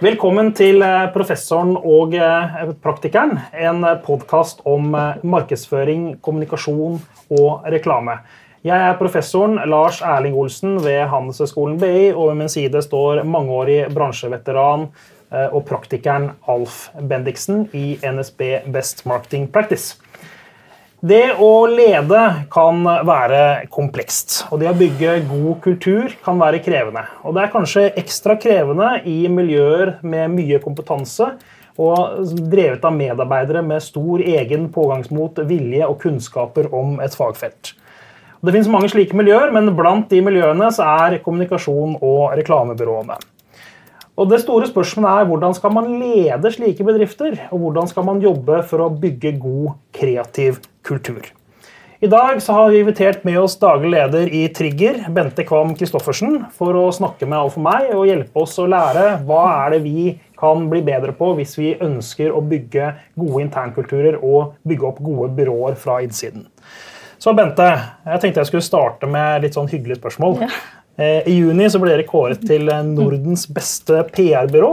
Velkommen til eh, professoren og eh, praktikeren, en podkast om eh, markedsføring, kommunikasjon og reklame. Jeg er professoren Lars Erling Olsen ved Handelshøyskolen BI, og ved min side står mangeårig bransjeveteran og praktikeren Alf Bendiksen i NSB Best Marketing Practice. Det å lede kan være komplekst, og det å bygge god kultur kan være krevende. Og det er kanskje ekstra krevende i miljøer med mye kompetanse og drevet av medarbeidere med stor egen pågangsmot, vilje og kunnskaper om et fagfelt. Det finnes mange slike miljøer, men blant de miljøene er kommunikasjon og reklamebyråene. Og det store spørsmålet er Hvordan skal man lede slike bedrifter? Og hvordan skal man jobbe for å bygge god, kreativ kultur? I dag har vi invitert med oss daglig leder i Trigger, Bente Kvam Christoffersen, for å snakke med Alf og meg og hjelpe oss å lære hva er det vi kan bli bedre på hvis vi ønsker å bygge gode internkulturer og bygge opp gode byråer fra innsiden. Så Bente, jeg tenkte jeg skulle starte med litt sånn hyggelig spørsmål. Ja. Eh, I juni så ble dere kåret til eh, Nordens beste PR-byrå.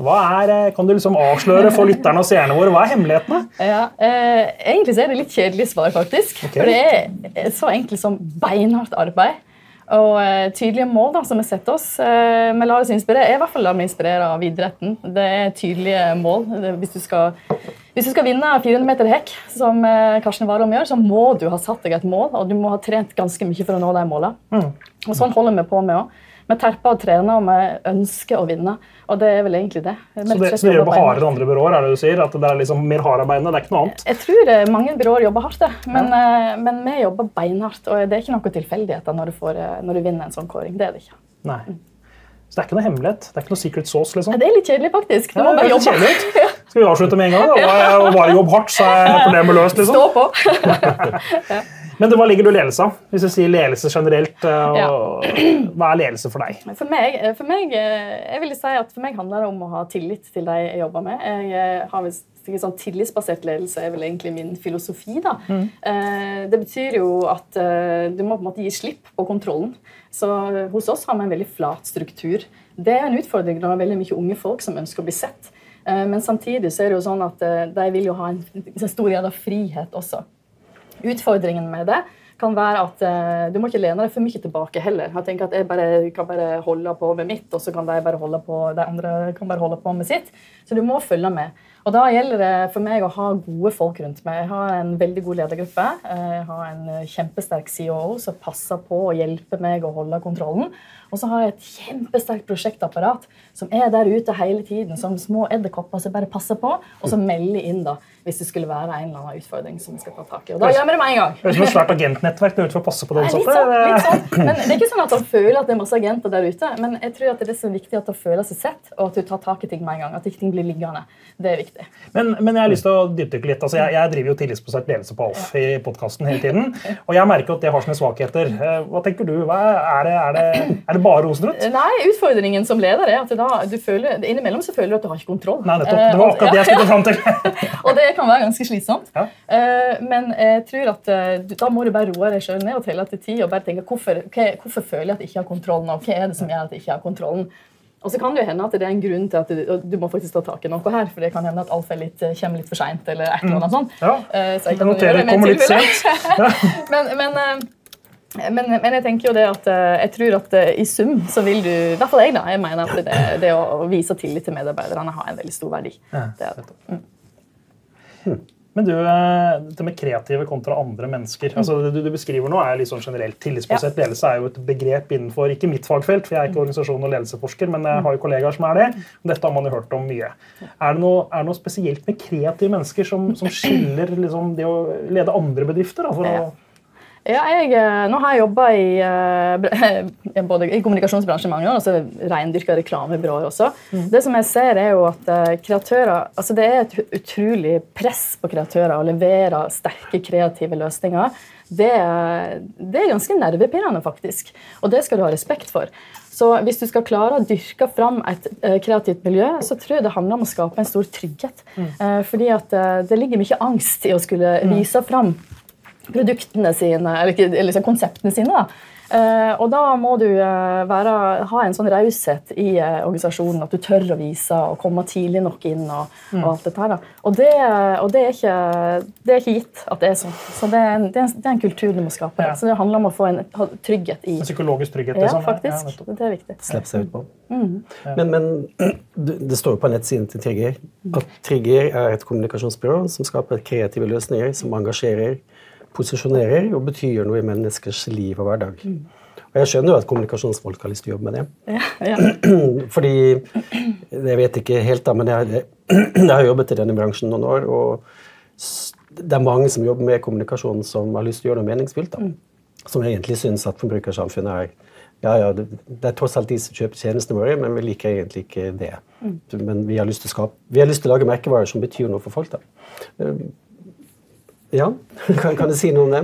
Hva er, eh, kan du liksom avsløre for lytterne og seerne våre? Hva er hemmelighetene? Ja, eh, egentlig så er det litt kjedelig svar, faktisk. Okay. For det er så enkelt som beinhardt arbeid og eh, tydelige mål da, som vi setter oss. Eh, vi lar oss inspirere, jeg i hvert fall lar meg inspirere av idretten. Det er tydelige mål. Det, hvis, du skal, hvis, du skal, vinne 400 meter hekk, som uh, Karsten Warholm gjør, så må du ha satt deg et mål, og du må ha trent ganske mye for å nå de målene. Mm. Og sånn holder vi på med òg. Vi terper og trener, og vi ønsker å vinne. Og det er vel egentlig det. Så, det, så dere jobber hardere enn andre byråer? er det du sier? At det er liksom mer hardarbeidende? Det er ikke noe annet? Jeg tror eh, mange byråer jobber hardt, men, ja. Eh, men, vi jobber beinhardt. Og det er ikke noen tilfeldigheter når, eh, når, du vinner en sånn kåring. Det er det ikke. Nei. Så det er ikke noe hemmelighet? Det er ikke noe secret sauce? liksom? Det er litt kjedelig, faktisk. Du må bare jobbe. Skal vi avslutte med en gang? da? Og bare jobbe hardt, så er problemet løst? liksom. Stå på. Men hva ligger du i ledelse av? Hvis du sier ledelse generelt, eh, ja. hva er ledelse for deg? For meg, eh, for meg, eh, jeg vil si at for meg handler det om å ha tillit til de jeg jobber med. Jeg har sånn Tillitsbasert ledelse er vel egentlig min filosofi. da. Mm. Det betyr jo at du må på en måte gi slipp på kontrollen. Så Hos oss har vi en veldig flat struktur. Det er en utfordring når det er veldig mye unge folk som ønsker å bli sett. Men samtidig så er det jo sånn at de vil jo ha en stor grad av frihet også. Utfordringen med det kan være at eh, du må ikke lene deg for mye tilbake heller. Jeg tenker at jeg bare, kan bare holde på med mitt, og så kan de bare holde på, de andre kan bare holde på med sitt. Så du må følge med. Og Da gjelder det for meg å ha gode folk rundt meg. Jeg har en veldig god ledergruppe. Eh, jeg har en kjempesterk CEO som passer på å hjelpe meg å holde kontrollen. Og så har jeg et kjempesterkt prosjektapparat som er der ute hele tiden, som små edderkopper som bare passer på, og som melder inn da, hvis det skulle være en eller annen utfordring som vi skal ta tak i. Og da gjør vi det med en gang. Det er som et svært agentnettverk der ute for å passe på det ansatte. Sånn, litt sånn. Men Det er ikke sånn at han føler at det er masse agenter der ute, men jeg tror at det er så viktig at han føler seg sett, og at du tar tak i ting med en gang. At ikke ting blir liggende. Det er viktig. Men, men jeg har lyst til å dypdykke litt. Altså, jeg, jeg, driver jo tillitsbasert ledelse på Alf i podkasten hele tiden, og jeg merker at det har sine svakheter. Eh, hva tenker du? Hva er, det, er, det, er, det, bare rosenrødt? Nei, utfordringen som leder er at da, du føler, innimellom så føler du at du har ikke kontroll. Nei, nettopp. Det var akkurat det jeg skulle fram til. og det kan være ganske slitsomt? Ja. Uh, men jeg tror at uh, da må du bare roe deg sjøl ned og telle til ti og bare tenke hvorfor, hvorfor føler jeg at jeg ikke har kontrollen, og hva er det som gjør at jeg ikke har kontrollen? Og så kan det jo hende at det er en grunn til at du, du må faktisk ta tak i noe her. For det kan hende at alt litt, eh, kommer litt for seint, eller et eller annet sånt. Ja. Så jeg jeg noterer, det kommer litt sent. men, men men, men, jeg tenker jo det at jeg tror at i sum så vil du I hvert fall jeg da, jeg mener at det, det å vise tillit til medarbeiderne har en veldig stor verdi. Ja, det er det. Mm. Hm. Men du, eh, dette med kreative kontra andre mennesker. altså Det du, beskriver nå, er litt sånn generelt. Tillitsbasert ja. ledelse er jo et begrep innenfor ikke mitt fagfelt, for jeg er ikke organisasjon- og ledelsesforsker, men jeg har jo kollegaer som er det. Dette har man jo hørt om mye. Er det noe, er det noe spesielt med kreative mennesker som, som skiller liksom, det å lede andre bedrifter? Da, for å ja, jeg, eh, nå har jeg jobba i, uh, både i kommunikasjonsbransjen mange år, og så reindyrka reklamebyråer også. Mm. Det som jeg ser er jo at uh, kreatører, altså Det er et utrolig press på kreatører å levere sterke, kreative løsninger. Det, det er ganske nervepirrende, faktisk. Og det skal du ha respekt for. Så hvis du skal klare å dyrke fram et kreativt miljø, så tror jeg det handler om å skape en stor trygghet. Mm. fordi at det ligger mye angst i å skulle mm. vise fram produktene sine, eller, eller liksom konseptene sine. da. Eh, og da må du eh, være, ha en sånn raushet i eh, organisasjonen at du tør å vise og komme tidlig nok inn. Og, og alt dette her. Da. Og, det, og det, er ikke, det, er ikke, gitt at det er sånn. Så det er en, det er en, det er en kultur du må skape. Ja. Så det handler om å få en trygghet i en Psykologisk trygghet? Liksom. Ja, faktisk. Ja, det er viktig. Slippe seg ut på. Mm. Men, men, det står jo på nettsiden til Trigger at Trigger er et kommunikasjonsbyrå som skaper kreative løsninger som engasjerer posisjonerer og betyr noe i menneskers liv og hverdag. Og jeg skjønner jo at kommunikasjonsfolk har lyst til å jobbe med det. Ja, ja. Fordi Jeg vet ikke helt, da, men jeg, jeg har jobbet i denne bransjen noen år. Og det er mange som jobber med kommunikasjon som har lyst til å gjøre noe meningsfylt. da. Mm. Som egentlig syns at forbrukersamfunnet er ja, ja, det, det, er tross alt de som kjøper tjenestene våre, men vi liker egentlig ikke det. Mm. Men vi har, lyst til å skape, vi har lyst til å lage merkevarer som betyr noe for folk. da. Ja, kan, kan, du si noe om det?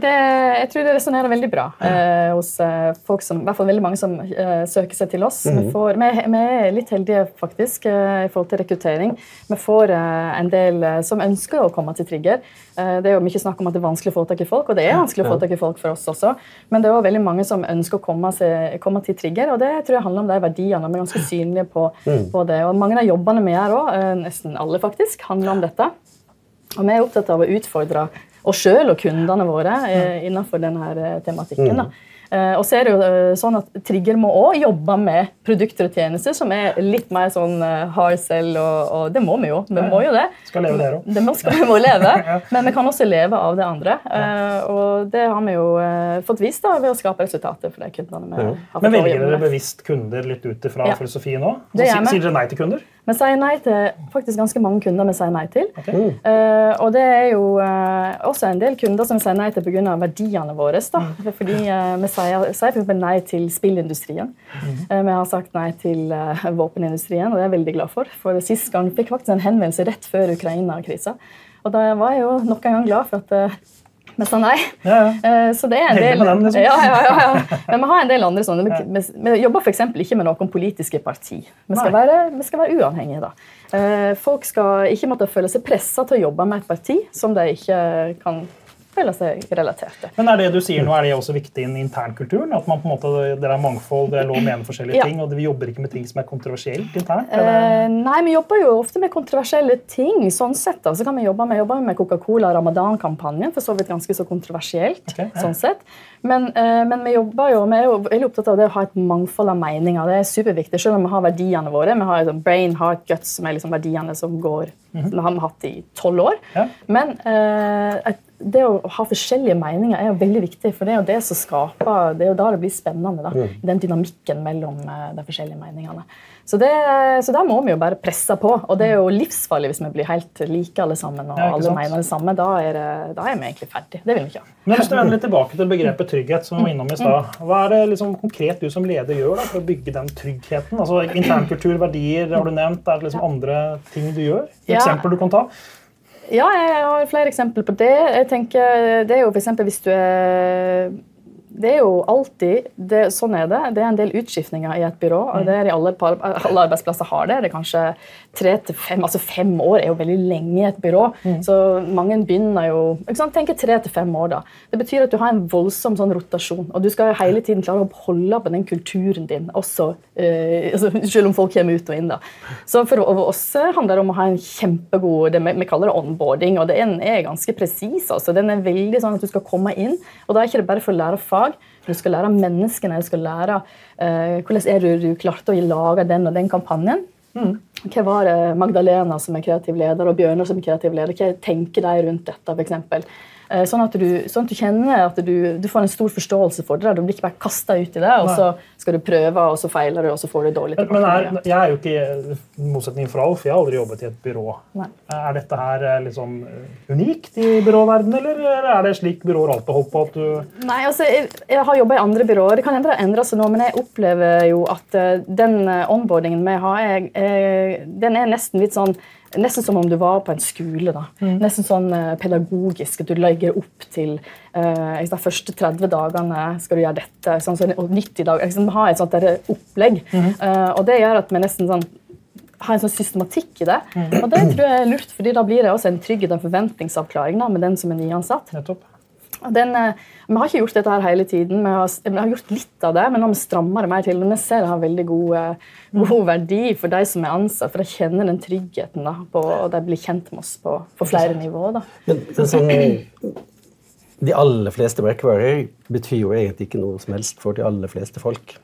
det jeg tror det resonnerer veldig bra eh, hos eh, folk som, i hvert fall veldig mange som eh, søker seg til oss. Mm -hmm. vi, får, vi, vi, er litt heldige faktisk eh, i forhold til rekruttering. Vi får eh, en del eh, som ønsker å komme til Trigger. det er jo mye snakk om at det er vanskelig å få tak i folk, og det er vanskelig å få tak i folk for oss også. Men det er også veldig mange som ønsker å komme, seg, komme til Trigger, og det tror jeg handler om de verdiene. Vi er ganske synlige på, mm. på det. Og mange av jobbene vi gjør òg, nesten alle faktisk, handler om dette. Og vi er opptatt av å utfordre oss sjøl og kundene våre eh, innenfor denne eh, tematikken. da. Eh, og så er det jo sånn at Trigger må også jobbe med produkter og tjenester som er litt mer sånn hard sell, og, og det må vi jo. Vi må jo det. Skal leve der òg. Det må, skal vi må leve, men vi kan også leve av det andre. Og det har vi jo fått vist da, ved å skape resultater for de kundene vi har Men velger dere bevisst kunder litt ut ifra ja. filosofien òg? Sier dere nei til kunder? Vi sier nei til faktisk ganske mange kunder vi sier nei til. Okay. Uh, og det er jo uh, også en del kunder som vi sier nei til pga. verdiene våre. Da. Mm. Fordi uh, vi sier, sier for nei til spillindustrien. Mm. vi har sagt nei til våpenindustrien, og det er jeg veldig glad for. For Sist gang fikk faktisk en henvendelse rett før Ukraina-krisa. Og da var jeg jo nok en gang glad for at vi av nei. Ja, ja. Eh, så det er en del den, liksom. ja, ja, Men vi har en del andre sånne. Vi, vi jobber f.eks. ikke med noen politiske parti. Vi skal, være, vi skal være, uavhengige. da. Eh, folk skal ikke måtte føle seg pressa til å jobbe med et parti som de ikke kan føler seg relaterte. Men er det du sier nå, er det også viktig i internkulturen? At man på en måte, Dere er mangfold, dere er lov å mene forskjellige ja. ting, og vi jobber ikke med ting som er kontroversielt internt? Eh, nei, vi jobber jo ofte med kontroversielle ting. sånn sett. Da. Så kan vi jobbe med, jobber med Coca-Cola Ramadan-kampanjen, for så vidt ganske så kontroversielt. Okay, ja. sånn sett. Men, eh, men, vi jobber jo, vi er jo veldig opptatt av det å ha et mangfold av meninger. Det er superviktig, selv om vi har verdiene våre. Vi har liksom brain, heart, guts, som er liksom verdiene som går, mm -hmm. har vi hatt i tolv år. Ja. Men eh, et det å ha forskjellige meninger er jo veldig viktig, for det er jo det som skaper Det er jo da det blir spennende. da, mm. Den dynamikken mellom uh, de forskjellige meningene. Så, det, så der må vi jo bare presse på. Og det er jo livsfarlig hvis vi blir helt like alle sammen. og alle mener det samme, da er, da er, vi egentlig ferdig. Det vil vi ikke ha. Men Hvis du vender litt tilbake til begrepet trygghet, som vi var innom i stad. Mm. Hva er det liksom konkret du som leder gjør da, for å bygge den tryggheten? Altså Internkultur, verdier, har du nevnt. Er det liksom andre ting du gjør? Eksempler du kan ta? Ja, jeg har flere eksempler på det. Jeg tenker, Det er jo f.eks. hvis du er det er jo alltid det, Sånn er det. Det er en del utskiftninger i et byrå. og det er i alle, alle arbeidsplasser har det. Det er kanskje tre til fem altså fem år er jo veldig lenge i et byrå. Mm. Så mange begynner jo ikke sant, tenker tre til fem år. da. Det betyr at du har en voldsom sånn rotasjon. Og du skal hele tiden klare å holde på den kulturen din, også, eh, altså, selv om folk kommer ut og inn. da. Så for oss handler det om å ha en kjempegod det, Vi kaller det onboarding, og den er ganske presis. Altså. Den er veldig sånn at du skal komme inn, og da er ikke det bare for å lære fag. Du skal lære menneskene, du skal lære uh, hvordan er du, du klarte å lage den og den kampanjen. Mm. Hva var det Magdalena som er kreativ leder, og Bjørnar som er kreativ leder? Hva tenker de rundt dette? For eksempel? Eh, sånn at, du, sånn at du, kjenner at du, du, får en stor forståelse for det. Du blir ikke bare kasta ut i det, og så skal du prøve, og så feiler du, og så får du dårlig tilbake. Men er, jeg er jo ikke i motsetning fra Alf, jeg har aldri jobbet i et byrå. Nei. Er dette her eh, liksom eh, unikt i byråverdenen, eller er det slik byråer alltid holdt på at du Nei, altså, jeg, jeg har jobba i andre byråer. Det kan hende det endrer seg nå, men jeg opplever jo at den onboardingen vi har, er, er, den er nesten litt sånn Nesten som om du var på en skole. da. Mm. Nesten sånn uh, pedagogisk. At du legger opp til uh, De første 30 dagene skal du gjøre dette. Sånn, så, og 90 dager, liksom, Ha et sånt der opplegg. Mm. Eh, og det gjør at vi nesten sånn har en sånn systematikk i det. Mm. Og det tror jeg er lurt, fordi da blir det også en trygghet og forventningsavklaring da, med den som er nyansatt. Nettopp. Den, eh, vi har ikke gjort dette her hele tiden. Vi har, vi har gjort litt av det, men nå har vi stramma det mer til. Men jeg ser det har veldig god, eh, god verdi for de som er ansatt, for de kjenner den tryggheten. Da, på, og de blir kjent med oss på, på flere nivåer. Da. Men, men sånn, de aller fleste merkevarer betyr jo egentlig ikke noe som helst for de aller fleste folk.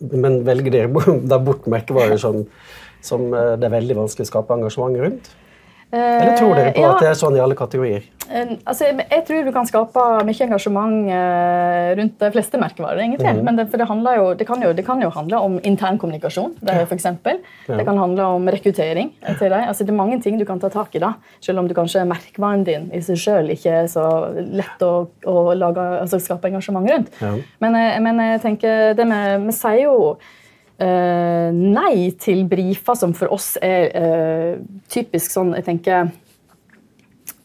Men velger dere da bort merkevarer som, som eh, det er veldig vanskelig å skape engasjement rundt? Eller tror dere på ja. at det er sånn i alle kategorier? Altså, jeg tror du kan skape mye engasjement eh, rundt de fleste merkevarer. egentlig. -hmm. Men det, det, jo, det, kan jo, det kan jo handle om intern kommunikasjon. Det, for eksempel. det kan handle om rekruttering. til deg. Altså, det er mange ting du kan ta tak i. da, Selv om du kanskje merkevaren din i seg sjøl ikke er så lett å, å lage, altså, skape engasjement rundt. Ja. Men, jeg- men jeg tenker, det med, vi sier jo eh, nei til brifer som for oss er eh, typisk sånn Jeg tenker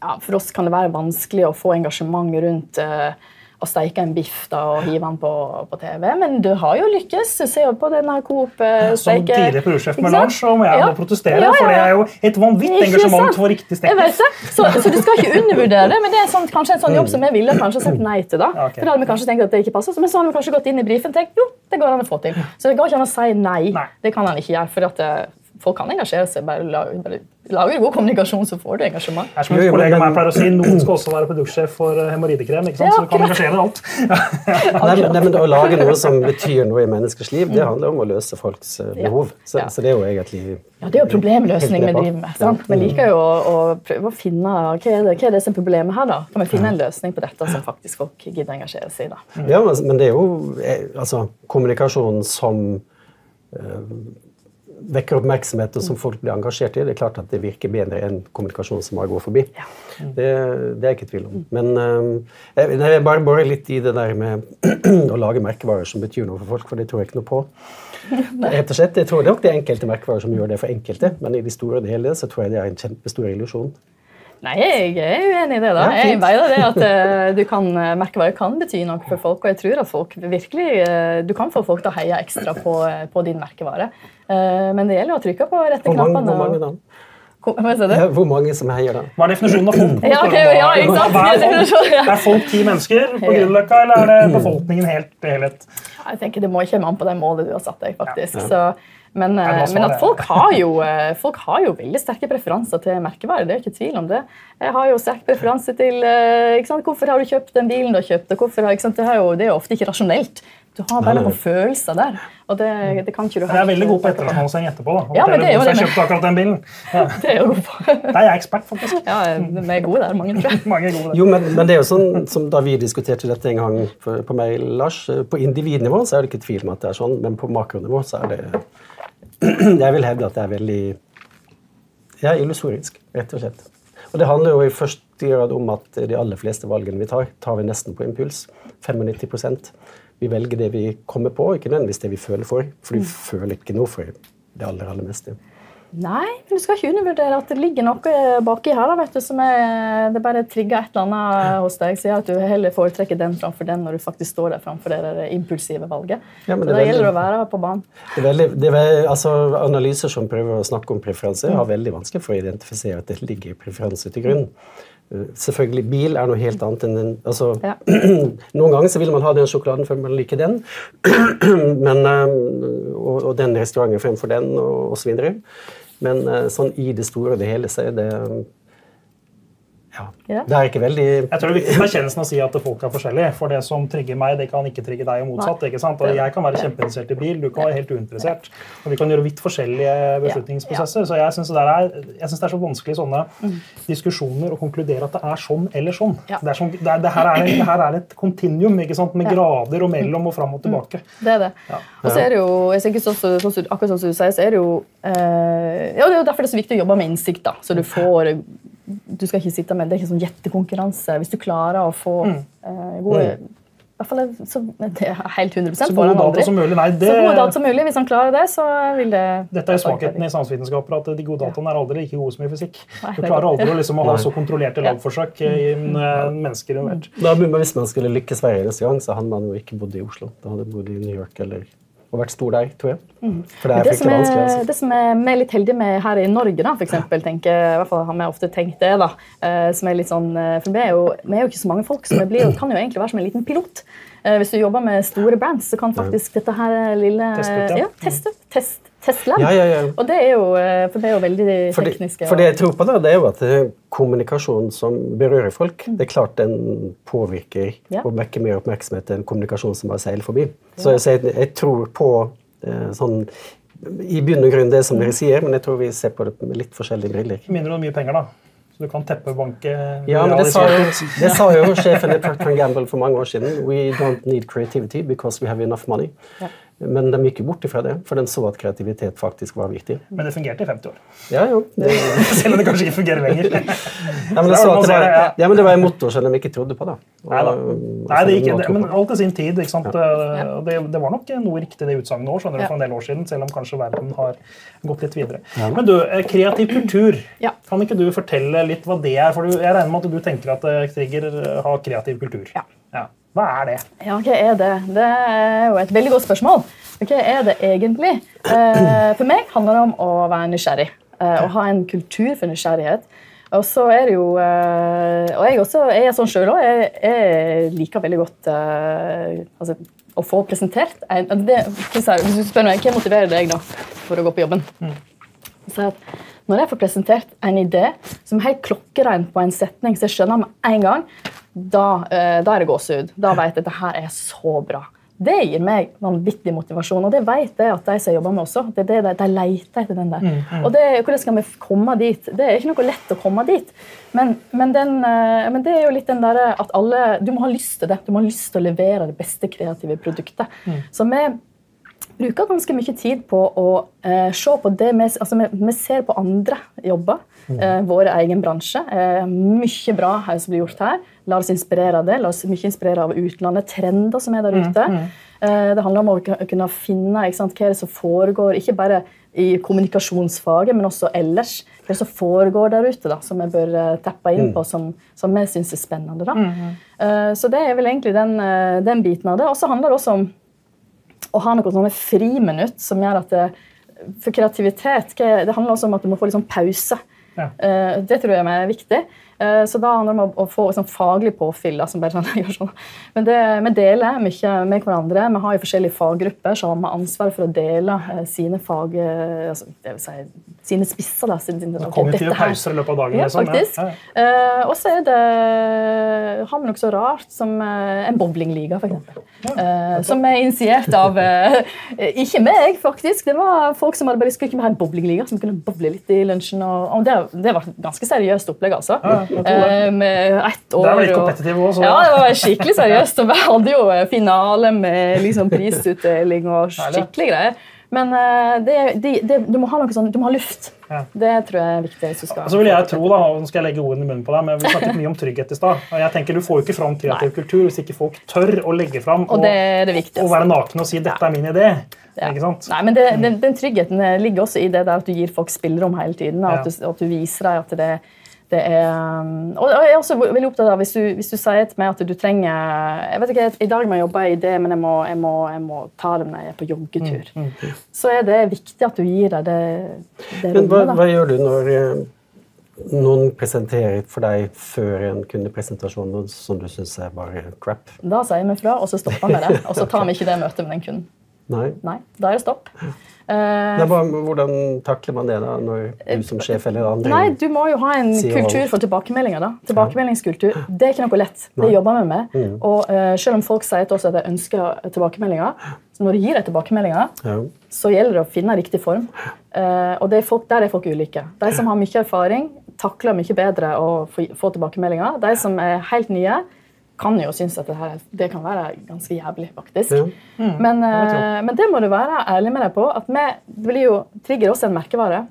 ja, For oss kan det være vanskelig å få engasjement rundt eh, å steike en biff da, og hive den på, på TV, men du har jo lykkes. Se jo på denne Coop-steiken. Som tidligere produsjef med? Lars så må jeg Ja. protestere, Ja, ja, for det er jo et vanvittig engasjement for riktig stek. det. Så, så du skal ikke undervurdere det, men det er sånn, kanskje en sånn jobb som jeg ville kanskje sagt nei til. da. Okay. For da hadde vi kanskje tenkt at det ikke passer, men så hadde vi kanskje gått inn i brifen og tenkt jo, det går an å få til. Så det går ikke an å si nei. Nei. Det kan han ikke gjøre, for at eh, folk kan engasjere seg. Bare, la- bare lager god kommunikasjon, så får du engasjement. Det er som en kollega meg pleier å si, Noen skal også være produktsjef for eh, hemoroidekrem. ikke sant? Så du kan engasjere alt. Nei, men, nei, men Å lage noe som betyr noe i menneskers liv, det handler om å løse folks eh, behov. Så, Ja. så det er jo egentlig Ja, Det er jo problemløsning vi driver med. sant? Vi liker jo å, å prøve å finne hva er, det, hva er det som er problemet her. da? Kan vi finne en løsning på dette som faktisk folk gidder å engasjere seg i? da? Ja, men, det er jo eh, altså, kommunikasjon som vekker oppmerksomhet, og som folk blir engasjert i. Det er klart at det virker bedre enn kommunikasjon som bare går forbi. Det, det er jeg ikke i tvil om. Men eh, jeg, jeg bare borer litt i det der med å lage merkevarer som betyr noe for folk, for det tror jeg ikke noe på. Rett og slett, Jeg tror nok det er enkelte merkevarer som gjør det for enkelte, men i det store og hele så tror jeg det er en kjempestor illusjon. Nei, jeg er uenig i det. da. Ja, Jeg mener det at uh, du kan, eh, merkevarer kan bety noe for folk, og jeg tror at folk virkelig, uh, du kan få folk til å heie ekstra på, på din merkevare. Uh, Men det gjelder å trykke på rette Hvor mange, knappene. hvor mange da? Hvor-? Ja, mange som heier da? Hva er definisjonen av folk? Ja, okay, ja, er folk? Er folk ti mennesker på Grünerløkka, eller er det befolkningen helt helhet? Jeg tenker Det må ikke komme an på det målet du har satt deg. faktisk. Så, men, eh, men at folk har, jo, eh, folk har jo veldig sterke preferanser til merkevarer. det er ikke tvil om det. Jeg har jo sterk preferanse til eh, ikke sant? Hvorfor har du kjøpt den bilen du har kjøpt? og har, ikke sant? Det, er jo, det er jo ofte ikke rasjonelt. Du har bare noen følelser der. og det, det kan ikke du ha. Jeg er veldig god på etterretningsholdning etterpå. da. Ja, men det er jo det. jeg kjøpte akkurat den bilen. Ja. Det er jo god på. Der er jeg ekspert, faktisk. Ja, vi er gode der, mange, tror jeg. Mange er gode der. Jo, men, men det er jo sånn som da vi diskuterte dette en gang på, på mail, Lars. På individnivå så er det ikke tvil om at det er sånn, men på makronivå så er det Jeg vil hevde at det er veldig ja, illusorisk, rett og slett. Og det handler jo i første grad om at de aller fleste valgene vi tar, tar vi nesten på impuls. 95% Vi velger det vi kommer på, ikke nødvendigvis det vi føler for. For vi føler ikke noe for det aller, aller meste. Nei, men du skal ikke undervurdere at det ligger noe baki her da, vet du, som er, det bare trigger et eller annet hos deg. Sier at du heller foretrekker den framfor den når du faktisk står der framfor det der impulsive valget. Ja, men Så det er gjelder det å være på banen. Det er veldig, det er, ve- altså, analyser som prøver å snakke om preferanser, har veldig vanskelig for å identifisere at det ligger preferanser til grunn. Uh, Selvfølgelig, Bil er noe helt annet enn den altså, Ja. Noen ganger så vil man ha den sjokoladen før man liker den, men, um, og, og den restauranten fremfor den, og osv. Men uh, sånn i det store og det hele så er det ja, Ja. Det er ikke veldig Jeg tror det er viktig med erkjennelsen å si at folk er forskjellige. For det som trigger meg, det kan ikke trigge deg, og motsatt. Ikke sant? Og jeg kan være kjempeinteressert i bil, du kan være helt uinteressert. Og vi kan gjøre vidt forskjellige beslutningsprosesser. Så jeg syns det, er- synes det er så vanskelig sånne diskusjoner å konkludere at det er sånn eller sånn. Ja. Det, er sånn det, er, det, her er, det her er et kontinuum ikke sant? med grader og mellom og fram og tilbake. Det er det. Og så er det jo, jeg tenker sånn, som- sånn, akkurat sånn som du sier, så er det jo eh, ja, Det er jo derfor det er så viktig å jobbe med innsikt. da, så du får du skal ikke sitte med, Det er ikke sånn gjettekonkurranse. Hvis du klarer å få eh, gode i hvert fall så, Det er helt 100 Så gode data som mulig. Nei, det, Så gode data som mulig. Hvis han klarer det, så vil det dette er svakheten i samfunnsvitenskaper, at de gode dataene er aldri like gode som i fysikk. Nei, Du er klarer aldri å liksom, ha så kontrollerte lagforsøk i eh, mennesker involvert. Da, Hvis man skulle lykkes hver eneste gang, så hadde man jo ikke bodd i Oslo. Da hadde man bodd i New York eller og vært stor der, tror jeg. For Mm. det er Det som er, vanskelig. Altså. det som er vi er litt heldige med her i Norge, da, for eksempel, tenker, i hvert fall har vi ofte tenkt det, da, eh, som er litt sånn, eh, for vi er, jo, vi er jo ikke så mange folk, så vi blir, kan jo egentlig være som en liten pilot. Eh, Hvis du jobber med store brands, så kan faktisk dette her lille Test ut, ja. ja, test. Test, testlab. Ja, ja, ja. Og det er jo, eh, for det er jo veldig For det, tekniske. for det jeg tror på, da, det er jo at det er kommunikasjon som berører folk, det er klart den påvirker Ja. og vekker mer oppmerksomhet enn kommunikasjon som bare seiler forbi. Så, så jeg, jeg tror på eh, sånn i bunn og grunn det som dere sier, men jeg tror vi ser på det med litt forskjellige briller. Mindre og mye penger, da. Så du kan teppebanke Ja, men det sa, jo, det sa jo sjefen i Procter Gamble for mange år siden. We don't need creativity because we have enough money. Ja. Men de gikk jo bort ifra det, for de så at kreativitet faktisk var viktig. Men det fungerte i 50 år. Ja, jo. Det, Selv om det kanskje ikke fungerer lenger. ja, men Det så at det var, ja. ja, men det var en motor som de ikke trodde på. da. Og- Nei da. Nei, det gikk, det, men alt i sin tid. ikke sant? Eh, Ja. Det, det var nok noe riktig det utsagnet nå, skjønner du, for en del år siden. Selv om kanskje verden har gått litt videre. Men du, eh, kreativ kultur. Ja. Kan ikke du fortelle litt hva det er? For jeg regner med at du tenker at eh, Trigger eh, har kreativ kultur. Ja. Hva er det? Ja, hva er det? Det er jo et veldig godt spørsmål. Hva er det egentlig? Eh, For meg handler det om å være nysgjerrig. eh, Å ha en kultur for nysgjerrighet. Og så er det jo eh, Og jeg også jeg er sånn sjøl òg. Jeg, jeg liker veldig godt eh, altså, å få presentert en, altså det, Hvis hvis du spør meg, Hva motiverer deg da for å gå på jobben? Så at når jeg får presentert en idé som er helt klokkerein på en setning, så jeg skjønner med en gang, da, eh, da er det gåsehud. Da vet jeg at dette her er så bra. Det gir meg vanvittig motivasjon, og det vet jeg at de som jeg jobber med også. det er det De, leter etter den der. Og det, Hvordan skal vi komme dit? Det er ikke noe lett å komme dit. Men, men, den, eh, men det er jo litt den derre at alle Du må ha lyst til det. Du må ha lyst til å levere det beste kreative produktet. Så vi bruker ganske mye tid på å eh, se på det vi, altså vi, vi ser på andre jobber. Eh, vår egen bransje. Eh, mye bra her som blir gjort her. La oss inspirere av det. La oss mye inspirere av utlandet. Trender som er der ute. Eh, det handler om å kunne finne sant, hva er det som foregår, ikke bare i kommunikasjonsfaget, men også ellers. Hva som foregår der ute, da, som vi bør eh, teppe inn på, som, som vi syns er spennende. Da. Eh, så det er vel egentlig den, eh, den biten av det. Og så handler det også om å ha noen sånne friminutt som gjør at det, For kreativitet det handler også om at du må få litt sånn pause. Ja. Eh, det tror jeg er viktig. Eh, så da handler det om å, få sånn faglig påfyll. Som bare sånn, sånn. Men det, vi deler mye med hverandre. Vi har jo forskjellige faggrupper som har ansvar for å dele eh, sine fag, altså, det vil si, sine spisser. Da, sine, ok, Kognitive pauser i løpet av dagen. ja, liksom. faktisk. Ja, ja. Og så er det har vi noe så rart som en bowlingliga, f.eks. Uh, som er initiert av uh, Ikke meg, faktisk. Det var folk som hadde bare skulle ha en bowlingliga, som kunne bowle litt i lunsjen. Og, og det, det var et ganske seriøst opplegg, altså. Ja. Eh, med ett år Det var litt kompetitivt også, Ja, det var skikkelig seriøst. Og vi hadde jo finale med liksom prisutdeling og skikkelig greier. Men eh, det, det, det, du må ha noe sånn, du må ha luft. Ja. Det tror jeg er viktig. hvis du skal Så vil jeg tro, da, og nå skal jeg legge ordene i munnen på deg, men Vi snakket mye om trygghet i stad. og jeg tenker Du får jo ikke fram kreativ kultur hvis ikke folk tør å legge fram Og det er det og være nakne og si 'dette er min idé'. Ja. Ikke sant? Nei, men den, den tryggheten eh, ligger også i det der at du gir folk spillerom hele tiden. At, du, at du viser deg at det, det er um, Og jeg er også veldig opptatt av hvis du, hvis du sier til meg at du trenger jeg vet ikke, I dag må jeg jobbe i det, men jeg må, jeg må, jeg må ta det når jeg er på joggetur. Mm, Så er det viktig at du gir deg det, det Men hva, hva gjør du når eh, noen presenterer for deg før en kundepresentasjon som du syns er bare crap? Da sier vi fra, og så stopper vi det. Og så tar vi ikke det møtet med den kunden. Nei? Nei, Da er det stopp. Eh, Nei, hvordan takler man det da, når du som sjef eller andre Nei, du må jo ha en kultur for tilbakemeldinger. da. Tilbakemeldingskultur. Det er ikke noe lett. Det jobber vi med. Mm. Og uh, selv om folk sier til oss at de ønsker tilbakemeldinger, så når du gir deg tilbakemeldinger, ja. så gjelder det å finne riktig form. Uh, og det er folk, der er folk ulike. De som har mye erfaring, takler mye bedre å få, få tilbakemeldinger. De som er helt nye, kan jo synes at det, her, det kan være ganske jævlig, faktisk. Ja. Men, eh, men det må du være ærlig med deg på. at vi, Det blir jo trigger også en merkevare.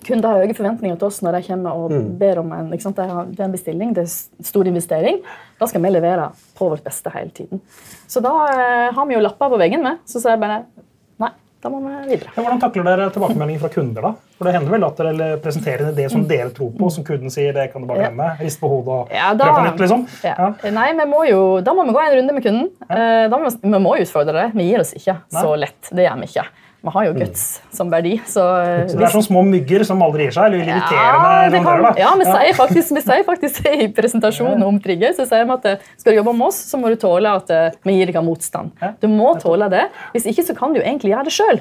Kunder har høye forventninger til oss når de kommer og ber om en, ikke sant? Det er- en bestilling. Det er stor investering. Da skal vi levere på vårt beste hele tiden. Så da eh, har vi jo lapper på veggen med. Så sier jeg bare da må vi videre. Ja, hvordan takler dere tilbakemeldinger fra kunder? da? For Det hender vel at dere presenterer en idé som dere tror på, som kunden sier det kan du bare glemme? Rist på hodet og Ja, på nytt, liksom? ja. Nei, må jo, da må vi gå en runde med kunden. Ja. Da må vi, vi må utfordre det. Vi gir oss ikke så lett. Det gjør vi ikke. Vi har jo guts som verdi. Så, eh, Så det er sånne små mygger som aldri gir seg? eller Ja, irriterende ja, kan, ja, vi sier faktisk, vi sier faktisk i presentasjonen om Trigger. Så sier vi at eh, skal du jobbe med oss, så må du tåle at eh, vi gir deg motstand. Du må tåle det. Hvis ikke så kan du egentlig gjøre det sjøl.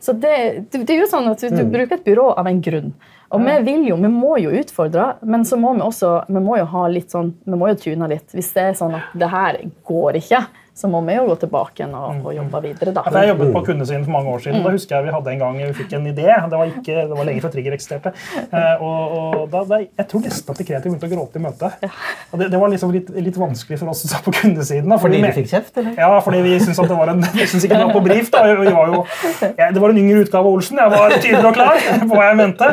Så det, det, det er jo sånn at du, du bruker et byrå av en grunn. Og vi vil jo, vi må jo utfordre, men så må vi også vi må jo ha litt sånn, vi må jo tune litt. Hvis det er sånn at det her går ikke, så må vi jo gå tilbake igjen og, og jobbe videre. da. Jeg jobbet på kundesiden for mange år siden. Da husker jeg vi hadde en gang vi fikk en idé. Det var, ikke, det var lenge før Trigger eksisterte. Eh, og, og da, da, jeg tror nesten at de kreative begynte å gråte i møtet. Og det, det var liksom litt, litt vanskelig for oss som satt på kundesiden. Da, Fordi vi- fikk kjeft, eller? Ja, fordi vi syntes at det var en vi syntes ikke det var på brief. da. Vi var jo, jeg, det var en yngre utgave av Olsen. Jeg var tydelig og klar på hva jeg mente.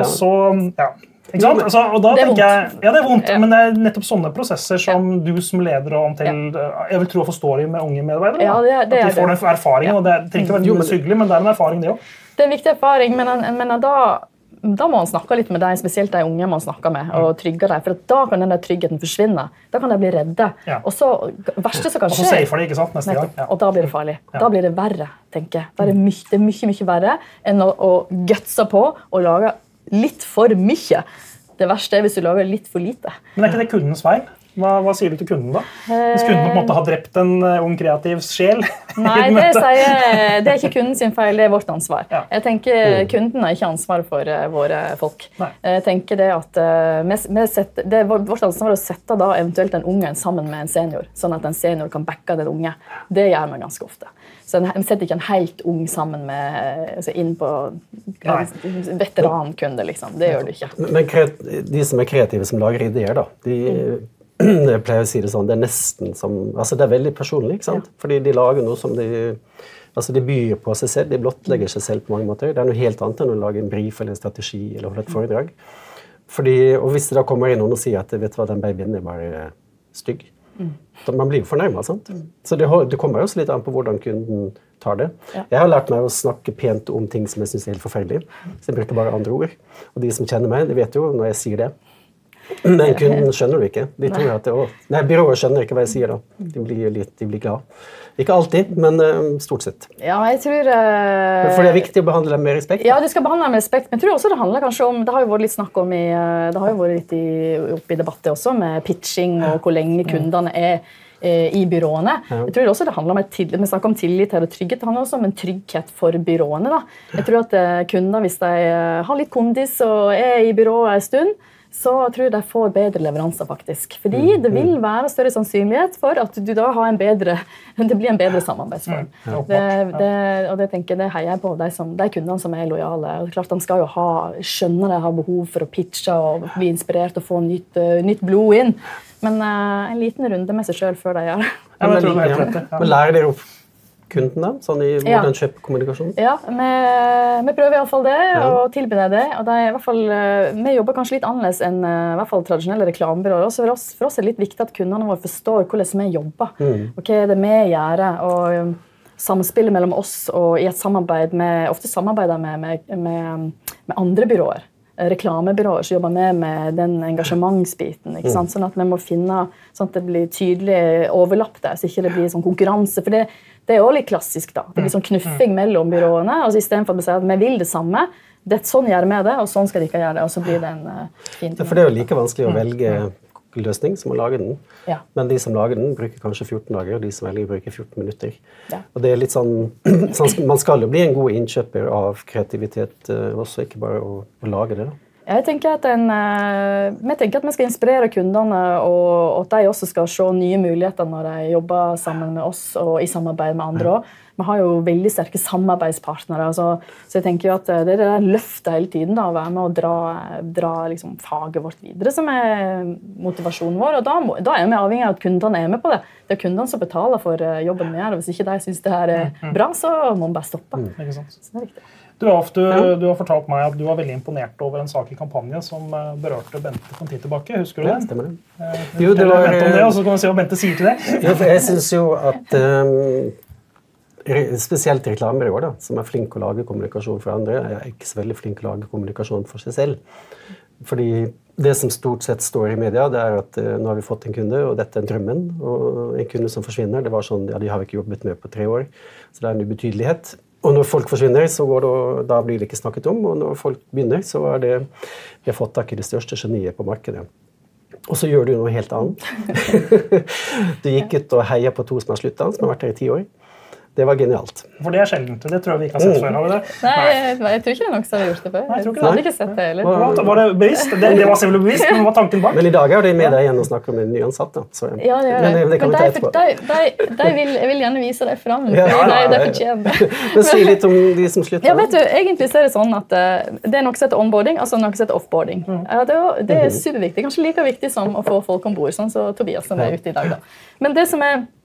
Og så, ja. Ikke sant? Altså, og da Det er tenker jeg, ja, det er vondt, Ja. men det er nettopp sånne prosesser som du som leder og om til Jeg vil tro og forstå dem med unge medarbeidere. Ja, det er- det at er de får den erfaringen. og Det er- trenger ikke være Jo, men- hyggelig, men det er en erfaring, det òg. Det er en viktig erfaring, men, men da, da må man snakke litt med dem, spesielt de unge man snakker med, og trygge dem. For at da kan den der tryggheten forsvinne. Da kan de bli redde. Ja. Og så, verste som kan skje, Og så safer de, ikke sant, neste gang. Ja. Og da blir det farlig. Da blir det verre, tenker jeg. Da er det, mye, er mye, mye verre enn å, å gutse på og lage litt for mye. Det verste er hvis du lager litt for lite. Men er ikke det kundens feil? Hva, hva sier du til kunden, da? Hvis kunden på en måte har drept en eh, ung kreativ sjel? Nei, det, sier, det er ikke kunden sin feil, det er vårt ansvar. Ja. Jeg tenker Kunden har ikke ansvar for eh, våre folk. Nei. Jeg tenker det at eh, setter, det er vår- Vårt ansvar å sette da eventuelt en unge sammen med en senior, sånn at en senior kan backe den unge. Det gjør vi ganske ofte. Så en, en setter ikke en helt ung sammen med, eh, altså inn på en veterankunde. liksom. Det gjør du ikke. Men de som er kreative, som lager ideer, da, de jeg pleier å si det sånn, det er nesten som altså Det er veldig personlig, ikke sant? Fordi de lager noe som de altså De byr på seg selv, de blottlegger seg selv på mange måter. Det er noe helt annet enn å lage en brief eller en strategi eller holde et foredrag. Fordi, og hvis det da kommer inn noen og sier at vet du hva, den babyen er bare stygg, man blir jo fornærma. Så det, det kommer jo også litt an på hvordan kunden tar det. Ja. Jeg har lært meg å snakke pent om ting som jeg syns er helt forferdelig. Så jeg bruker bare andre ord. Og de som kjenner meg, de vet jo når jeg sier det. Men kunden skjønner det ikke. De tror at det, å, nei, Byrået skjønner ikke hva jeg sier da. De blir, litt, de blir glad. Ikke alltid, men eh, stort sett. Ja, jeg tror Uh, For det er viktig å behandle dem med respekt. Ja, du skal behandle dem med respekt. Men jeg tror også det handler kanskje om Det har jo vært litt snakk om i, eh, det har jo vært litt i, oppe i debatter også, med pitching og hvor lenge kundene er i byråene. Jeg tror også det handler om et Vi snakker om tillit her og trygghet. Det handler også om en trygghet for byråene. da. Jeg tror at kunder, hvis de har litt kondis og er i byrået en stund, så tror jeg de får bedre leveranser, faktisk. Fordi det vil være større sannsynlighet for at du da har en bedre, det blir en bedre samarbeidsform. Det, det, og det tenker jeg, det heier jeg på, de, som, de kundene som er lojale. Og klart De skal jo ha, skjønne de har behov for å pitche og bli inspirert og få nytt, eh, nytt blod inn. Men uh, en liten runde med seg sjøl før de gjør det. Ja, men. Men lærer dere opp kunden da? Sånn i Ja. hvordan kjøpe kommunikasjon? Ja, vi, vi prøver iallfall det, og tilbyr det. Og det er i hvert fall, eh, vi jobber kanskje litt annerledes enn eh, i hvert fall tradisjonelle reklamebyråer. For, for oss er det litt viktig at kundene våre forstår hvordan vi jobber. Og hva er det vi gjør. og um, Samspillet mellom oss og i et samarbeid med, ofte samarbeider med, med, med, med andre byråer. Eh, Reklamebyråer som jobber med, med den engasjementsbiten. ikke sant? Sånn at vi må finne sånn at det blir tydelig overlapp der, så ikke det blir sånn konkurranse. for det det er jo litt klassisk. da. Det blir sånn knuffing mellom byråene. altså Istedenfor at vi sier at vi vil det samme. Det, er sånn gjør vi det, og sånn skal de ikke gjøre det. Og så blir det en uh, fin Ja, for det er jo like vanskelig å velge løsning som å lage den. Ja. Men de som lager den, bruker kanskje 14 dager, og de som velger, bruker 14 minutter. Ja. Og det er litt sånn, sånn Man skal jo bli en god innkjøper av kreativitet eh, også, ikke bare å, å lage det. da. Jeg tenker at en, eh, vi tenker at vi skal inspirere kundene, og at de også skal se nye muligheter når de jobber sammen med oss og i samarbeid med andre òg. Vi har jo veldig sterke samarbeidspartnere. Så, så jeg tenker jo at det er det der løftet hele tiden, da, å være med og dra, dra liksom faget vårt videre, som er motivasjonen vår. Og da, må, da er vi avhengig av at kundene er med på det. Det er kundene som betaler for eh, jobben vi gjør. Hvis ikke de syns det her er bra, så må vi bare stoppe. Sant? Så det er viktig. Du, Alf, du, du har fortalt meg at du var veldig imponert over en sak i kampanje som eh, berørte Bente for en tid tilbake. Husker du det? Ja, stemmer det. Eh, Jo, det var, om det, eh, og så kan vi se hva Bente sier til det. Ja, for jeg synes jo at um, spesielt reklamebyråer, som er flinke å lage kommunikasjon for andre, er ikke så veldig flinke å lage kommunikasjon for seg selv. Fordi det som stort sett står i media, det er at uh, nå har vi fått en kunde, og dette er drømmen. Og en kunde som forsvinner, det var sånn, ja, de har vi ikke jobbet med på tre år. Så det er en ubetydelighet. Og når folk forsvinner, så det, da blir det ikke snakket om. Og når folk begynner, så er det Vi har fått tak i det største geniet på markedet. Og så gjør du noe helt annet. du gikk ut og heia på to som har slutta, som har vært her i ti år. Det var genialt. For det er sjeldent. Det tror jeg vi ikke har sett mm. før. har vi det? Nei, jeg, jeg, tror ikke det er noen som har gjort det før. Nei, jeg, jeg hadde ikke sett det heller. Var, var det bevisst? Det, det, var selvfølgelig bevisst, men hva var tanken bak? Men i dag er det med deg igjen og snakker med en nyansatt. Så, ja, det gjør det. Men, det kan men vi ta etterpå. De, vil, jeg vil gjerne vise deg fram. Ja, ja, ja, de, fortjener det. Men si litt om de som slutter. Ja, vet du, Egentlig så er det sånn at uh, det er noe som heter onboarding, altså noe som heter offboarding. Mm. Det, det, er superviktig. Kanskje like viktig som å få folk om bord, sånn som så Tobias som er ute i dag. Da. Men det som er Eh,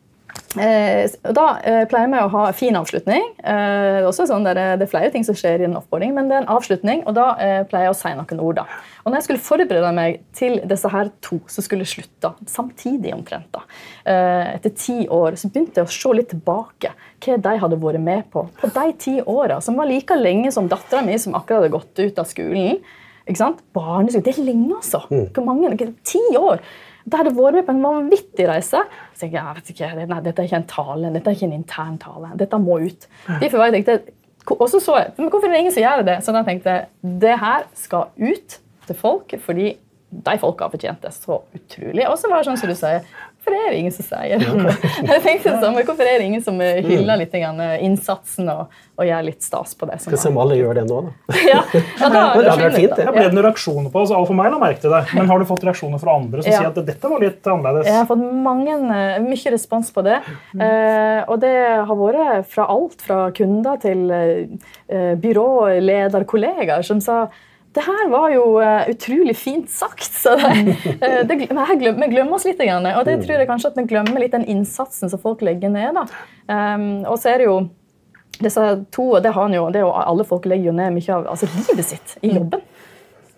da eh, pleier vi å ha fin avslutning. Eh, det, er sånn der, det er flere ting som skjer i en offboarding, men det er en avslutning, og da eh, pleier jeg å si noen ord. da. Og når jeg skulle forberede meg til disse her to som skulle slutte samtidig, omtrent da, eh, etter ti år, så begynte jeg å se litt tilbake hva de hadde vært med på på de ti åra, som var like lenge som dattera mi, som akkurat hadde gått ut av skolen. Ikke sant? Barneskole. Det er lenge, altså. Mm. Hvor mange? Ti år. Da hadde vært med på en vanvittig reise. Så jeg, jeg vet ikke, nei, Dette er ikke en tale, dette er ikke en intern tale. Dette må ut. Derfor var jeg tenkte, og så så jeg, men Hvorfor er det ingen som gjør det? Så da tenkte jeg det her skal ut til folk, fordi de folka fortjente så utrolig. Og så var det sånn som du sier, Hvorfor er det ingen som sier det? Jeg tenkte sånn, Hvorfor er det ingen som hyller litt innsatsen og, og gjør litt stas på det? Skal se om alle gjør det nå, da. ja, ja, da, det hadde vært fint, det. Ja. Ble det noen reaksjoner på det? For meg la merke til det. Men har du fått reaksjoner fra andre som ja. sier at dette var litt annerledes? Jeg har fått mange, eh, mye respons på det. Mm. Og det har vært fra alt fra kunder til uh, byråleder, kollegaer, som sa det her var jo uh, utrolig fint sagt. så det, uh, det, glemmer, Vi glemmer oss litt. Og det tror jeg kanskje at vi glemmer litt den innsatsen som folk legger ned. Um, og så er det jo disse to, det har jo, det er jo, Alle folk legger jo ned mye av altså, livet sitt i jobben.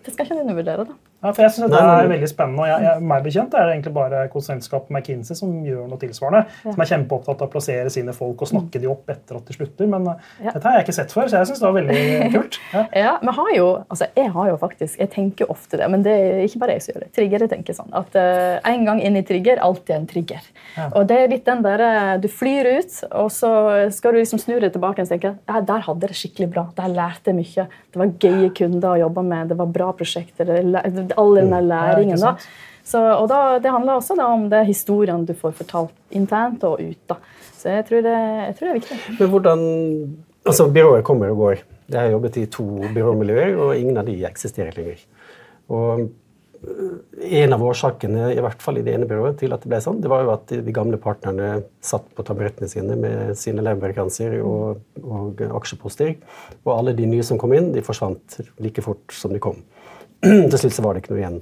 Det skal ikke undervurdere. da. Ja, for jeg synes Det er veldig spennende. og jeg, jeg, meg bekjent er det egentlig bare konsulentskapet McKinsey som gjør noe tilsvarende. Ja. Som er kjempeopptatt av å plassere sine folk og snakke de opp etter at de slutter. Men eh, ja. dette har jeg ikke sett før, så jeg syns det var veldig kult. Ja, ja men har jo, altså Jeg har jo faktisk, jeg tenker ofte det, men det er ikke bare jeg som gjør det. Triggere tenker sånn at uh, en gang inn i trigger, alltid en trigger. Og det er litt den der, eh, Du flyr ut, og så skal du liksom snu deg tilbake og tenke ja, der hadde det skikkelig bra. Der lærte jeg mye. Det var gøye kunder å jobbe med, det var bra prosjekter. Det, all den der læringen. da. Så, og da, Det handler også da, om det historiene du får fortalt internt og ut. da. Så jeg tror, det, jeg tror det er viktig. Men hvordan, altså Byråer kommer og går. Jeg har jobbet i to byråmiljøer, og ingen av de eksisterer lenger. Og en av årsakene i hvert fall i det ene byrået til at det ble sånn, det var jo at de gamle partnerne satt på taburettene sine med sine leverkranser og, og, aksjeposter. Og alle de nye som kom inn, de forsvant like fort som de kom. Til slutt så var det ikke noe igjen.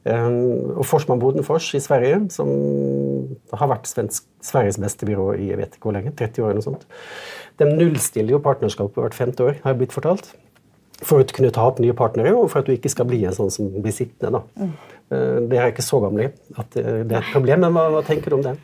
Um, og Forsman Bodenfors i Sverige, som har vært svensk, Sveriges beste byrå i jeg vet ikke hvor lenge, 30 år eller noe sånt, de nullstiller jo partnerskapet hvert femte år, har jeg blitt fortalt. For å kunne ta opp nye partnere, og for at du ikke skal bli en sånn som blir sittende. da. Mm. Uh, det er ikke så gamle at det er et problem, men hva, hva tenker du om det?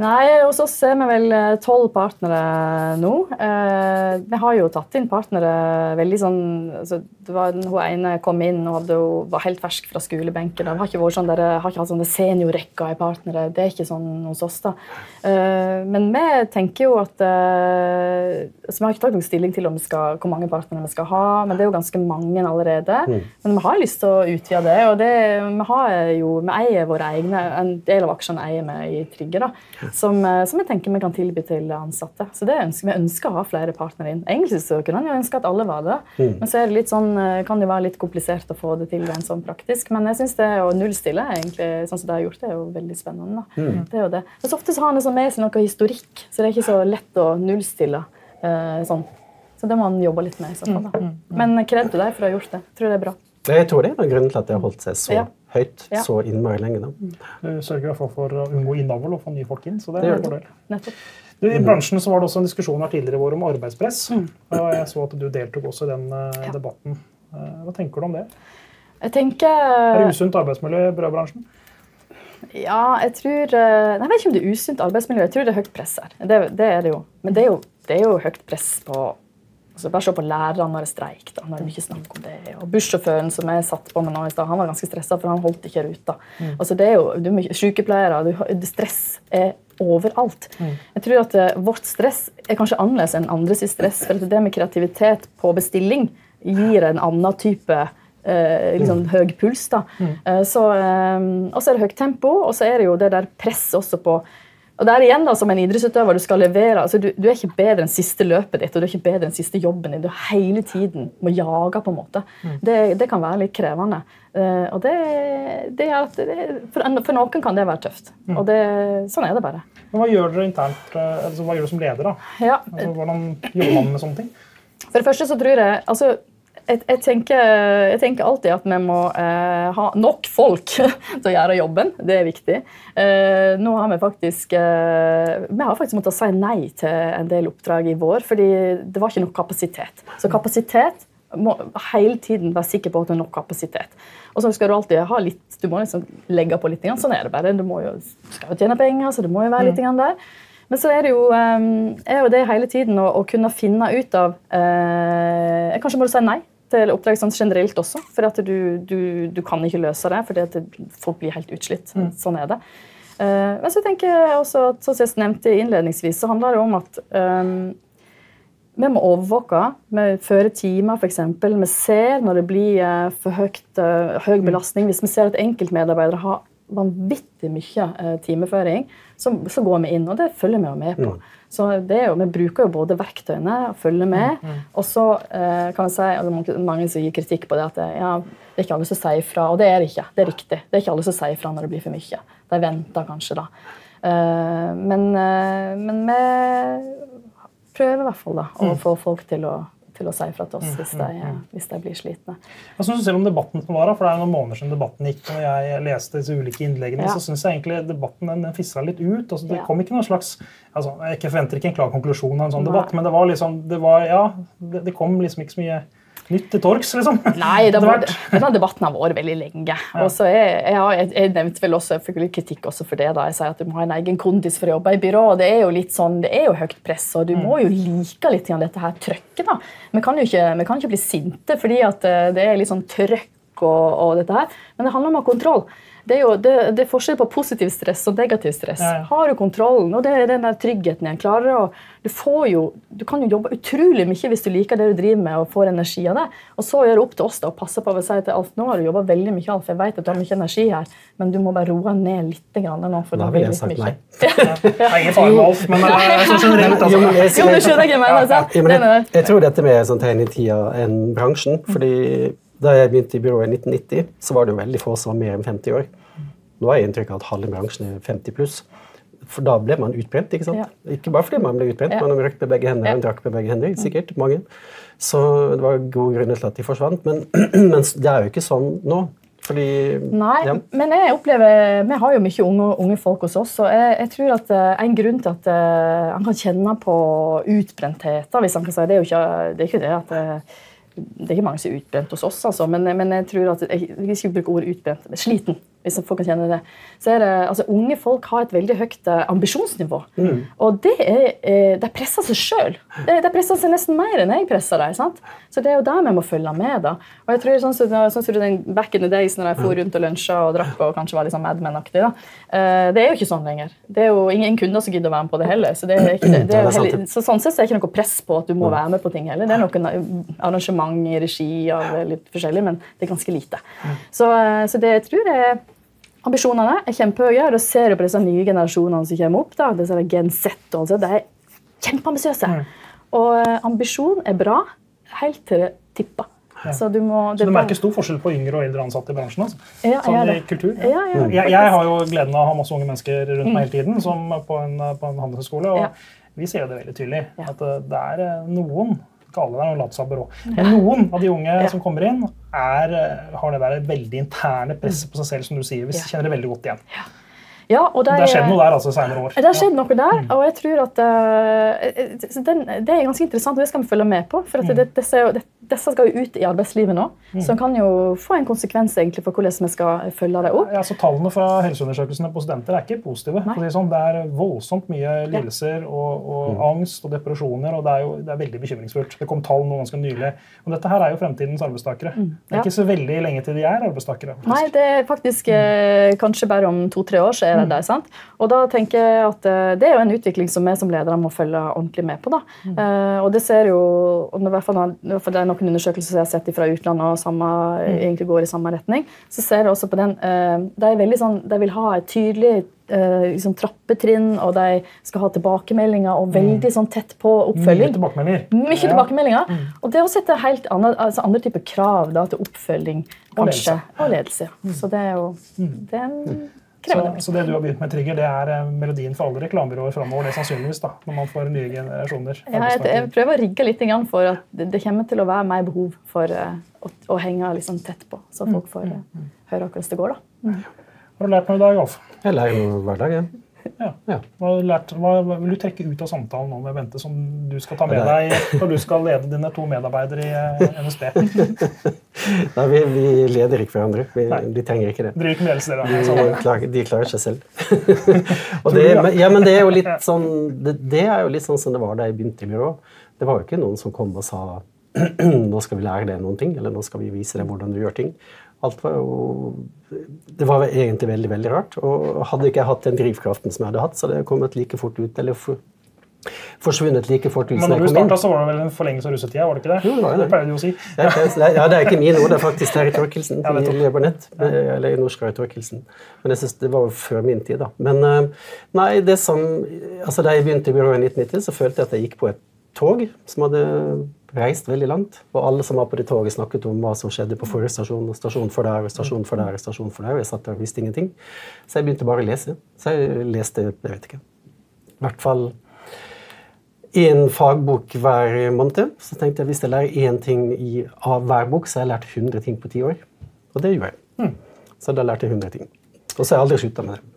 Nei, hos oss er vi vel eh, tolv partnere nå. Eh, vi har jo tatt inn partnere veldig sånn altså, det var Hun ene kom inn og hadde, var helt fersk fra skolebenken. Vi har ikke vært sånn der, har ikke hatt sånne seniorrekker i partnere. Det er ikke sånn hos oss. da. Eh, men vi tenker jo at eh, altså, Vi har ikke tatt noen stilling til skal, hvor mange partnere vi skal ha, men det er jo ganske mange allerede. Mm. Men vi har lyst til å utvide det. og det, vi, har jo, vi eier våre egne, En del av aksjene eier vi i Trygge. da som, eh, som, jeg tenker vi kan tilby til ansatte. Så det ønsker, Vi ønsker å ha flere partnere inn. Egentlig så kunne man jo ønske at alle var det, mm. men så er det litt sånn, eh, kan det være litt komplisert å få det til rent sånn praktisk. Men jeg syns det å nullstille egentlig, sånn som det har gjort, det er jo veldig spennende. Mm. Det er jo det. Men så ofte så har han med seg noe historikk, så det er ikke så lett å nullstille eh, sånn. Så det må han jobbe litt med. i så fall. Da. Mm, mm, mm. Men kred til deg for å ha gjort det. Jeg tror det er bra. Jeg tror det er grunnen til at det har holdt seg så ja høyt ja. så innmari lenge. Da. Mm. Du sørger i hvert fall for å unngå innavl og få nye folk inn. så det, det er en fordel. Du, I bransjen så var det også en diskusjon her tidligere i vår om arbeidspress. Mm. og Jeg så at du deltok også i den uh, ja. debatten. Uh, hva tenker du om det? Jeg tenker... Er det usunt arbeidsmiljø i brødbransjen? Ja, jeg tror eh, nei, Jeg vet ikke om det er usunt arbeidsmiljø. Jeg tror det er høyt press her. Det, det er det jo. Men det er jo, det er jo høyt press på altså Bare se på lærerne når det er streik. da, det er mye snakk om det. Og Bussjåføren som jeg satt på med nå i stad, han var ganske stressa, for han holdt ikke ruta. Mm. Altså, det er jo, du, Sykepleiere du, Stress er overalt. Mm. Jeg tror at uh, Vårt stress er kanskje annerledes enn andres stress. for Det med kreativitet på bestilling gir en annen type Uh, liksom mm. høy puls. da. Mm. Uh, så, um, og så er det høyt tempo, og så er det jo det der presset også på og der igjen da, Som en idrettsutøver du skal levere, altså du, du, er ikke bedre enn siste løpet ditt og du er ikke bedre enn siste jobben din. Du hele tiden må jage. på en måte. Mm. Det, det, kan være litt krevende. Uh, og det, det er at for, for, noen kan det være tøft. Mm. Og sånn er det bare. Men Hva gjør dere internt, altså, hva gjør du som leder? da? Ja. Altså, hvordan jobber man med sånne ting? For det første så tror jeg, altså jeg, jeg, tenker, jeg, tenker, alltid at vi må eh, ha nok folk til å gjøre jobben. Det er viktig. Eh, nå har vi faktisk eh, Vi har faktisk måttet si nei til en del oppdrag i vår fordi det var ikke nok kapasitet. Så kapasitet må hele tiden være sikker på at det er nok kapasitet. Og så skal du alltid ha litt, du må liksom legge på litt. Sånn er det bare. Du må jo, skal jo tjene penger, så det må jo være litt mm. der. Men så er det jo, um, er jo det hele tiden å, å kunne finne ut av uh, Kanskje må du si nei til oppdrag sånn generelt også. For at du, du, du, kan ikke løse det fordi at folk blir helt utslitt. Mm. Sånn er det. Uh, men så tenker jeg også, som jeg nevnte innledningsvis, så handler det om at um, vi må overvåke. Vi fører timer, f.eks. Vi ser når det blir uh, for høyt, uh, høy mm. belastning. Hvis vi ser at enkeltmedarbeidere har vanvittig mye timeføring, så, så, går vi inn. Og det følger vi jo med på. Mm. Så jo, Vi bruker jo både verktøyene og følger med. Mm, mm. Og så eh, kan jeg si, altså Mange som gir kritikk på det at ja, det er ikke alle som sier fra. Og det er det ikke. Det er riktig. Det er ikke alle som sier fra når det blir for mye. De venter kanskje, da. Eh, men, eh, men vi prøver i hvert fall da, å mm. få folk til å til å si fra til oss mm, hvis de, mm, mm. hvis de blir slitne. Hva syns du selv om debatten som var? for Det er noen måneder siden debatten gikk. og jeg leste disse ulike innleggene, ja. så syns jeg egentlig debatten den, den fissa litt ut. Altså, det ja. kom ikke noen slags, altså, Jeg forventer ikke en klar konklusjon av en sånn Nei. debatt, men det var liksom, det var, ja, det, det kom liksom ikke så mye nytt til torgs, liksom? Nei, var, denne debatten har vært veldig lenge. Ja. Og så jeg, jeg, jeg, nevnte vel også, jeg fikk litt kritikk også for det. da, Jeg sier at du må ha en egen kondis for å jobbe i byrå. og Det er jo litt sånn, det er jo høyt press, og du mm. må jo like litt igjen dette her trøkket. da. Vi kan jo ikke, vi kan ikke bli sinte fordi at eh, det er litt sånn trøkk og, og dette her, men det handler om å ha kontroll. Det er jo det, det er forskjell på positiv stress og negativ stress. Ja, ja. Har du kontrollen, og det er den der tryggheten igjen. klarer å du, får jo, du kan jo jobbe utrolig mye hvis du liker det du driver med og får energi av det. Og så gjør det opp til oss da, å passe på å si til Alf nå har du jobba veldig mye, Alf, jeg vet at du har mye energi her, men du må bare roe ned litt. Grann, nå, for da ville jeg sagt nei. Ingen fare med Alf, men sånn generelt. Altså. Jo, du skjønner hva jeg mener. Altså. Jeg, jeg tror dette med sånn tegn i tida enn bransjen. fordi da jeg begynte i byrået i 1990, så var det jo veldig få som var mer enn 50 år. Nå har jeg inntrykk av at halve bransjen er 50 pluss. For da ble man utbrent. Ikke sant? Ja. Ikke bare fordi man ble utbrent, ja. man røykte med begge hender og drakk med begge hender. sikkert, mange. Så det var gode grunner til at de forsvant. Men, men det er jo ikke sånn nå. Fordi, Nei, ja. men jeg opplever Vi har jo mye unge, unge folk hos oss. og jeg, jeg tror at uh, En grunn til at uh, han kan kjenne på utbrenthet hvis han kan si, Det er jo ikke det, er ikke det at uh, det er ikke mange som er utbrent hos oss, altså, men, men, jeg tror at jeg, jeg skal bruke ordet utbrent. Sliten hvis folk kan kjenne det, så er det altså, unge folk har et veldig høyt uh, ambisjonsnivå. Mm. Og det er, uh, de presser seg sjøl. De, de, presser seg nesten mer enn jeg presser dem. Sant? Så det er jo der vi må følge med. da. Og jeg tror sånn som sånn, så, den Back in the days når jeg for rundt og lunsja og drakk og kanskje var litt sånn Mad Men-aktig, uh, det er jo ikke sånn lenger. Det er jo ingen kunder som gidder å være med på det heller. Så, det er ikke, det, det er heller, så sånn sett så er det ikke noe press på at du må være med på ting heller. Det er noen arrangement i regi av litt forskjellig, men det er ganske lite. Så, så det jeg tror jeg Ambisjonene er kjempehøye. og Da ser du på disse nye generasjonene som kommer opp. da, disse Gen Z og altså, De er kjempeambisiøse. Mm. Og eh, ambisjon er bra helt til det tipper. Ja. Så, du må, så du merker stor forskjell på yngre og eldre ansatte i bransjen? Altså. Ja, sånn i kultur? Ja, ja, jeg, jeg, har jo gleden av å ha masse unge mennesker rundt meg mm. hele tiden som på en, på en handelshøyskole. og Vi ser det veldig tydelig. at eh, det er eh, noen ikke alle der. Men noen av de unge som kommer inn, er, eh, har det der veldig interne presset på seg selv, som du sier. Vi kjenner det veldig godt igjen. Ja, og det har skjedd noe der altså senere år. Det har skjedd noe der, og jeg tror at uh, den, Det er ganske interessant, og det skal vi følge med på. for det, disse, det, disse skal jo ut i arbeidslivet nå, mm. som kan jo få en konsekvens egentlig for hvordan vi skal følge det opp. Ja, så Tallene fra helseundersøkelsene på studenter er ikke positive. Det, sånn. det, er voldsomt mye lidelser og, og mm. angst og depresjoner, og det er jo det er veldig bekymringsfullt. Det kom tall nå ganske nylig. Og dette her er jo fremtidens arbeidstakere. Mm. Det er ikke så veldig lenge til de er arbeidstakere. Faktisk. Nei, det er faktisk eh, kanskje bare om to-tre år så er det mm. der. sant? Og da tenker jeg at eh, det er jo en utvikling som vi som ledere må følge ordentlig med på. da. Mm. Uh, og det ser jo, og i hvert fall, det er noen undersøkelser som jeg har sett fra utlandet og samme, mm. egentlig går i samme retning, så ser jeg også på den uh, de, sånn, de, vil ha et tydelig liksom, trappetrinn, og de skal ha tilbakemeldinger og veldig sånn, tett på oppfølging. Mye tilbakemeldinger. Mye ja. tilbakemeldinger. Mm. Og det å sette helt andre, altså, andre typer krav da, til oppfølging kanskje, og ledelse. Mm. Så det er jo mm. det er en så, så, det du har begynt med, Trigger, det er eh, melodien for alle reklamebyråer framover? Det sannsynligvis da, når man får nye generasjoner? Ja, jeg, jeg, prøver å rigge litt for at det kommer til å være mer behov for uh, å, å, henge liksom tett på, så folk får mm. høre hvordan det går. da. Mm. Har du lært noe i dag, Alf? Jeg lærer noe hver dag. Ja. Ja. Ja. Hva, lært, hva, vil du trekke ut av samtalen nå med Bente som du skal ta med deg når du skal lede dine to medarbeidere i eh, NSB? Nei, vi, vi, leder ikke hverandre. Vi, de trenger ikke det. Driver ikke med ledelse, dere? De, klarer, de klarer seg selv. det, ja, men det er jo litt sånn det, det, er jo litt sånn som det var da jeg begynte i byrå. Det var jo ikke noen som kom og sa nå skal vi lære deg noen ting, eller nå skal vi vise deg hvordan du gjør ting. Alt var jo Det var egentlig veldig veldig rart. Og hadde ikke jeg hatt den drivkraften som jeg hadde hatt, så hadde jeg kommet like fort ut. eller for, forsvunnet like fort ut Men når du starta, så var det vel en forlengelse av russetida? var det ikke det? Jo, det det. pleier du å si. Ja, det er ikke min ord, det er faktisk Terje Torkelsen ja, i Lebanett. Eller Norskar Torkelsen. Men jeg synes det var jo før min tid, da. Men eh, nei, det som altså Da jeg begynte i byrået i 1990, så følte jeg at jeg gikk på et tog som hadde reist veldig langt. Og alle som var på det toget, snakket om hva som skjedde på forrige stasjon, og stasjon for der, og stasjon for der, og stasjon for der. Jeg satt der og visste ingenting. Så jeg begynte bare å lese. Så jeg leste, jeg vet ikke I hvert fall én fagbok hver måned. Så tenkte jeg hvis jeg lærer én ting i, av hver bok, så har jeg lært 100 ting på ti år. Og det gjorde jeg. Mm. Så da lærte jeg 100 ting. Og så har jeg aldri slutta med det.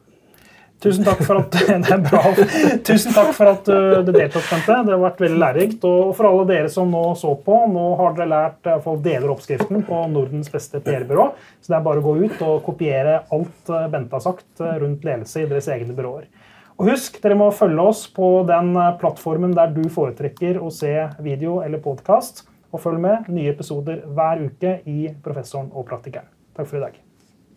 Tusen takk for at. Tusen takk for at uh, du deltok, Bente. Det har vært veldig lærerikt. Og for alle dere som nå så på, nå har dere lært uh, folk deler oppskriften på Nordens beste PR-byrå. Så det er bare å gå ut og kopiere alt uh, Bente har sagt rundt ledelse i deres egne byråer. Og husk, dere må følge oss på den plattformen der du foretrekker å se video eller podkast. Og følg med nye episoder hver uke i Professoren og praktikeren. Takk for i dag.